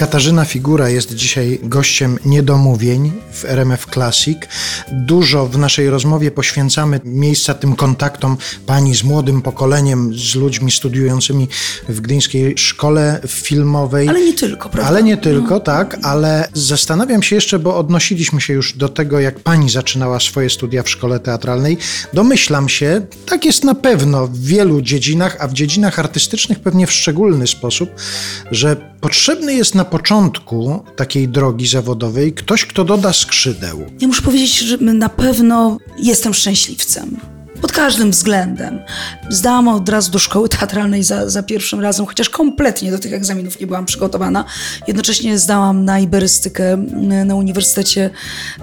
Katarzyna Figura jest dzisiaj gościem niedomówień w RMF Classic. Dużo w naszej rozmowie poświęcamy miejsca tym kontaktom pani z młodym pokoleniem, z ludźmi studiującymi w Gdyńskiej Szkole Filmowej. Ale nie tylko, prawda? Ale nie tylko, no. tak, ale zastanawiam się jeszcze, bo odnosiliśmy się już do tego, jak pani zaczynała swoje studia w szkole teatralnej. Domyślam się, tak jest na pewno w wielu dziedzinach, a w dziedzinach artystycznych pewnie w szczególny sposób, że potrzebny jest na początku takiej drogi zawodowej ktoś, kto doda skrzydeł. Ja muszę powiedzieć, że na pewno jestem szczęśliwcem. Pod każdym względem. Zdałam od razu do szkoły teatralnej za, za pierwszym razem, chociaż kompletnie do tych egzaminów nie byłam przygotowana. Jednocześnie zdałam na iberystykę na Uniwersytecie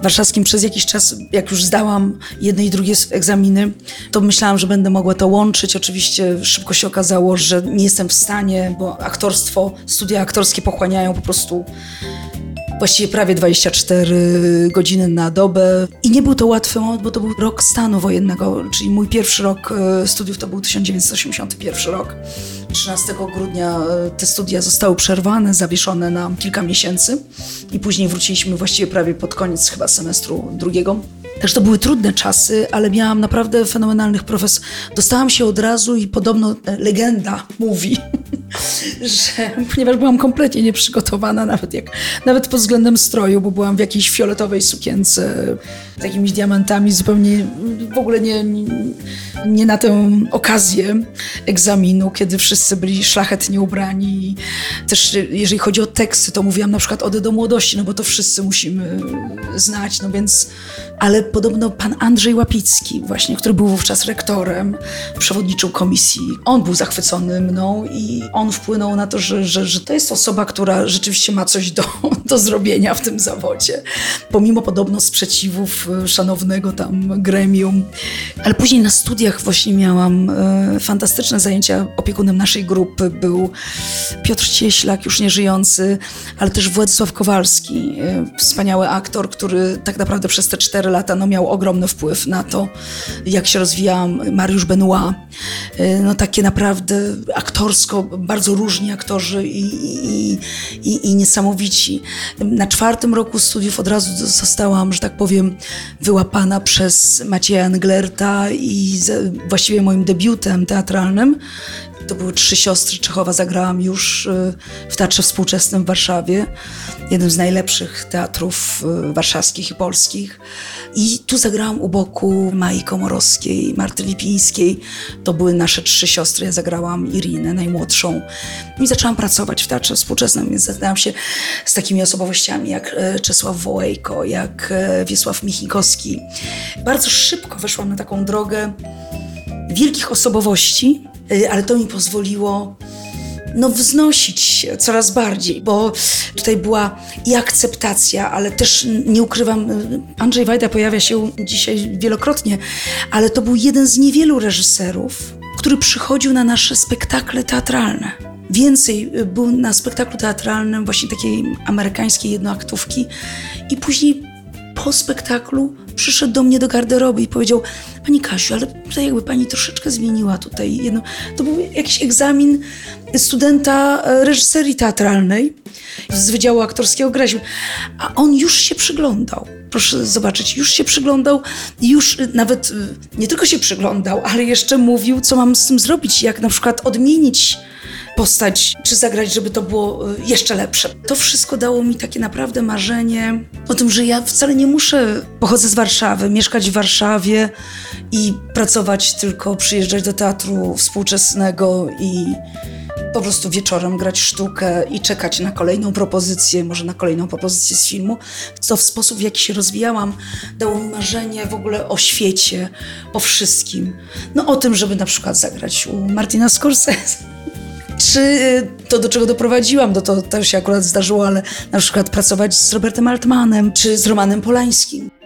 Warszawskim przez jakiś czas. Jak już zdałam jedne i drugie egzaminy, to myślałam, że będę mogła to łączyć. Oczywiście szybko się okazało, że nie jestem w stanie, bo aktorstwo, studia aktorskie pochłaniają po prostu właściwie prawie 24 godziny na dobę. I nie był to łatwy moment, bo to był rok stanu wojennego, czyli mój pierwszy rok e, studiów to był 1981 rok. 13 grudnia e, te studia zostały przerwane, zawieszone na kilka miesięcy i później wróciliśmy właściwie prawie pod koniec chyba semestru drugiego. Także to były trudne czasy, ale miałam naprawdę fenomenalnych profesorów. Dostałam się od razu i podobno e, legenda mówi, że ponieważ byłam kompletnie nieprzygotowana, nawet, jak, nawet pod względem stroju, bo byłam w jakiejś fioletowej sukience z jakimiś diamentami, zupełnie w ogóle nie, nie, na tę okazję egzaminu, kiedy wszyscy byli szlachetnie ubrani. Też jeżeli chodzi o teksty, to mówiłam na przykład Ode do młodości, no bo to wszyscy musimy znać, no więc... Ale podobno pan Andrzej Łapicki właśnie, który był wówczas rektorem, przewodniczył komisji, on był zachwycony mną i on wpłynął na to, że, że, że to jest osoba, która rzeczywiście ma coś do, do zrobienia w tym zawodzie. Pomimo podobno sprzeciwów e, szanownego tam gremium. Ale później na studiach właśnie miałam e, fantastyczne zajęcia. Opiekunem naszej grupy był Piotr Cieślak, już nieżyjący, ale też Władysław Kowalski, e, wspaniały aktor, który tak naprawdę przez te cztery lata no, miał ogromny wpływ na to, jak się rozwijałam. Mariusz Benoit, no takie naprawdę aktorsko, bardzo różni aktorzy i, i, i, i niesamowici. Na czwartym roku studiów od razu zostałam, że tak powiem, wyłapana przez Macieja Englerta i właściwie moim debiutem teatralnym to były Trzy Siostry Czechowa. Zagrałam już y, w Teatrze Współczesnym w Warszawie, jednym z najlepszych teatrów y, warszawskich i polskich. I tu zagrałam u boku Mai Komorowskiej, Marty Lipińskiej. To były nasze trzy siostry. Ja zagrałam Irinę, najmłodszą. I zaczęłam pracować w Teatrze Współczesnym, więc zaznałam się z takimi osobowościami jak e, Czesław Wołejko, jak e, Wiesław Michnikowski. Bardzo szybko weszłam na taką drogę wielkich osobowości, Y, ale to mi pozwoliło no, wznosić się coraz bardziej, bo tutaj była i akceptacja, ale też nie ukrywam, y, Andrzej Wajda pojawia się dzisiaj wielokrotnie, ale to był jeden z niewielu reżyserów, który przychodził na nasze spektakle teatralne. Więcej y, był na spektaklu teatralnym, właśnie takiej amerykańskiej jednoaktówki, i później po spektaklu przyszedł do mnie do garderoby i powiedział: Pani Kasiu, ale tutaj jakby pani troszeczkę zmieniła tutaj jedno. To był jakiś egzamin studenta e, reżyserii teatralnej z Wydziału Aktorskiego Graliśmy. A on już się przyglądał. Proszę zobaczyć, już się przyglądał, już nawet e, nie tylko się przyglądał, ale jeszcze mówił, co mam z tym zrobić, jak na przykład odmienić postać, czy zagrać, żeby to było y, jeszcze lepsze. To wszystko dało mi takie naprawdę marzenie o tym, że ja wcale nie muszę, pochodzę z Warszawy, mieszkać w Warszawie i pracować tylko, przyjeżdżać do teatru współczesnego i po prostu wieczorem grać sztukę i czekać na kolejną propozycję, może na kolejną propozycję z filmu, co w sposób, w jaki się rozwijałam, dało mi marzenie w ogóle o świecie, o wszystkim. No o tym, żeby na przykład zagrać u Martina Scorsese czy y, to, do czego doprowadziłam, to, to też się akurat zdarzyło, ale na przykład pracować z Robertem Altmanem, czy z Romanem Polańskim.